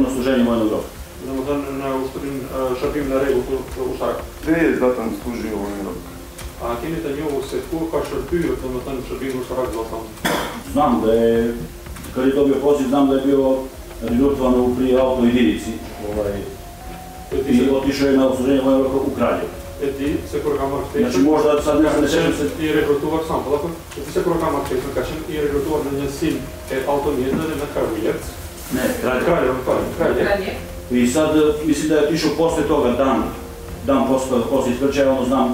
në služenje vojnog roka. Da mu dhe në uspërin shërbim në regu të ushak? Dhe e zdatë në služenje vojnog A keni të një se kur ka shërbyrë të më në shërbim ushak dhe osam? Znam da je, i to bio poslije, znam da je bio rinurtovan u prije auto i dirici. I otišao je na služenje vojnog roka u kralje. E ti se kur ka këtë? Në që možda të sa njësë në qenë se ti rekrutuar sam, po dhe se kur këtë? Në ka qenë i rekrutuar në njësim e automjetër në karujetës, Ne, kraj, kraj, kraj, kraj. I sad, e, mislim da je otišao posle toga dan, dan posle, posle izvrčaja, ono znam,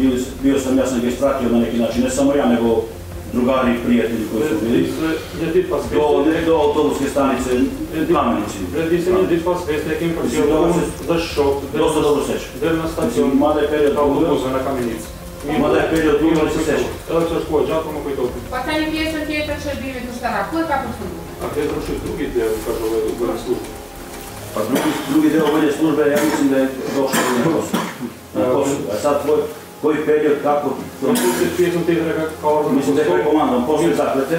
e, bio sam, ja sam ga ispratio na neki način, ne samo ja, nego drugari, prijatelji koji su bili. Ne, ti pa svesti. Do, ne, do autobuske stanice, plamenici. Ne, ti je ne, ti pa svesti, neki da se zašao. Dosta dobro seća. Gde na stacijom, mada je period druga. Kao na kamenici. Mada je period druga, ali se Evo ćeš koja, džatvama koji to. Pa taj je pjesan tjetače, bivim tu šta napoje, kako smo a gdje je drugi deo, kaže ovaj vojne službe? Pa drugi, drugi deo vojne službe, ja mislim da je došao na Kosovo. A sad tvoj, koji period, kako... kao... Mislim da je koji komandom, poslije zaklete,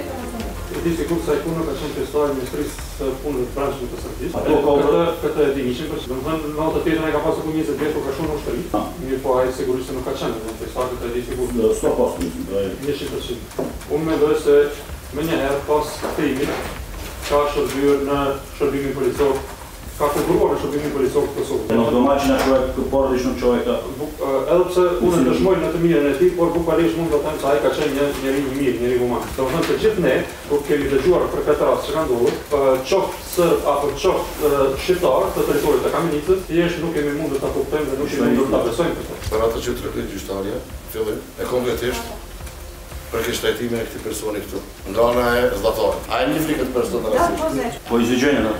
di sigur sa i punë ka qenë pjesëtar i Ministrisë së Punëve të Brendshme të Serbisë. Ato ka udhë këtë e di një qimë, do më thënë në altë të tjetën e ka pasë këmë njëzë djetë, ka shumë në shtëri. Ah. Mirë po ajë sigurisht se nuk ka qenë, në pjesëtar këtë e di sigur. Në sot pasë një qimë, një qimë të qimë. Unë me dojë se me njëherë pas këtë imit, ka shërbyrë në shërbimin policokë ka konkuruar në shërbimin policor të Kosovës. Në domaj që në projekt të porë në qojka? Edhe pëse unë në dëshmoj në të mirën e ti, por parish mund të temë që a i ka qenë një njëri një mirë, njëri human. Të më të gjithë ne, ku kemi dëgjuar për këtë rast që kanë dohur, qoftë së apo qoftë shqiptarë të teritorit të kamenitës, të jeshtë nuk kemi mund të të kuptojmë dhe nuk kemi mund të besojmë Për atë që të rëkët fillim, e konkretisht, për kështë tajtime e këti personi këtu, nga e zlatarë. A e një frikët personë në rësishtë? Po, po i zëgjënë, në?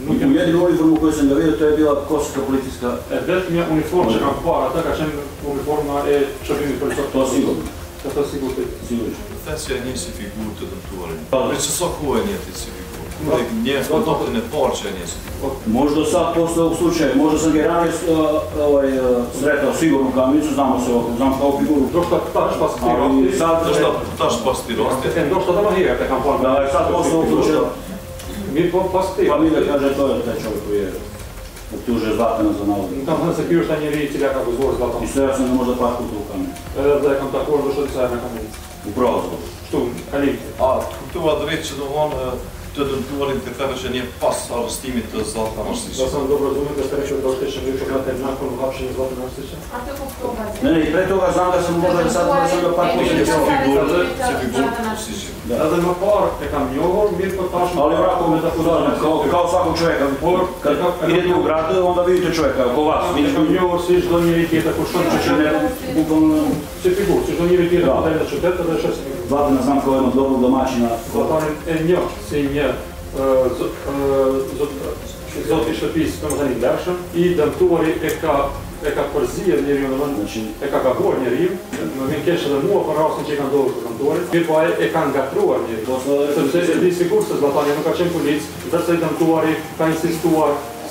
Nuk kemi jetë një uniformë kërë që në vetë të e bila kosë të politiska. E vetë një uniformë që kam parë, ata ka qenë uniforma e qëpimi përësot të asilë. Të të sigur të sigur. Fesja një si figurë të dëmtuarin. Për po. që sa ku e një të si figurë? Një e po, po. e parë që e një si figurë? Moshë do sa posë të uksu që, moshë së në sigur nuk kam një që se o, zamë ka u figurë. Do që të tiro. Do shtë ta që pas të tiro. Do shtë ta që pas të Do Ми посты. Фамилия каже тоже зачеркує. Ти вже запи ну, на зонал. Там закрив штані ріють тіля, як злож златом. І все, не може пахнути руками. Это е, за що це на камінці. У Що, калінки. А, культура, до речі, догон е, të dëmtuarit të të të që një pas arrestimit të zotë amërësishë. Do sa në dobro zume, të stërë që do të shëmë një që gëtë e në akon vapëshin e zotë amërësishë? A të po këto gazetë? Ne, i prej të gazetë se më bërë dhe nësatë nësë në pak figurë, se Edhe më parë e kam njohur, mirë për po tashmë... Ali jo, Rako me të kudarë, e ka ufaku qëveka, në por, kërë i redu gratë, on da vidit e qëveka, ko vas, mirë për si shdo njëri tjetë, ku po shtonë që ne... Si figurë, si njëri tjetë, atë e në qëtetë dhe vatë në zanë kohë në domaćina. domaqina. Po pari e një, si një, zotë i shëpisë, për më i dëmëtuari e ka e ka përzije njëri në vend, e ka gabuar njëri, më vjen keq edhe mua për rastin që i ka ndodhur të kontori, ti po ai e ka ngatruar njëri, do të thotë se e di sigurt se zbatoni nuk ka qenë policë, dhe se i dëmtuari ka insistuar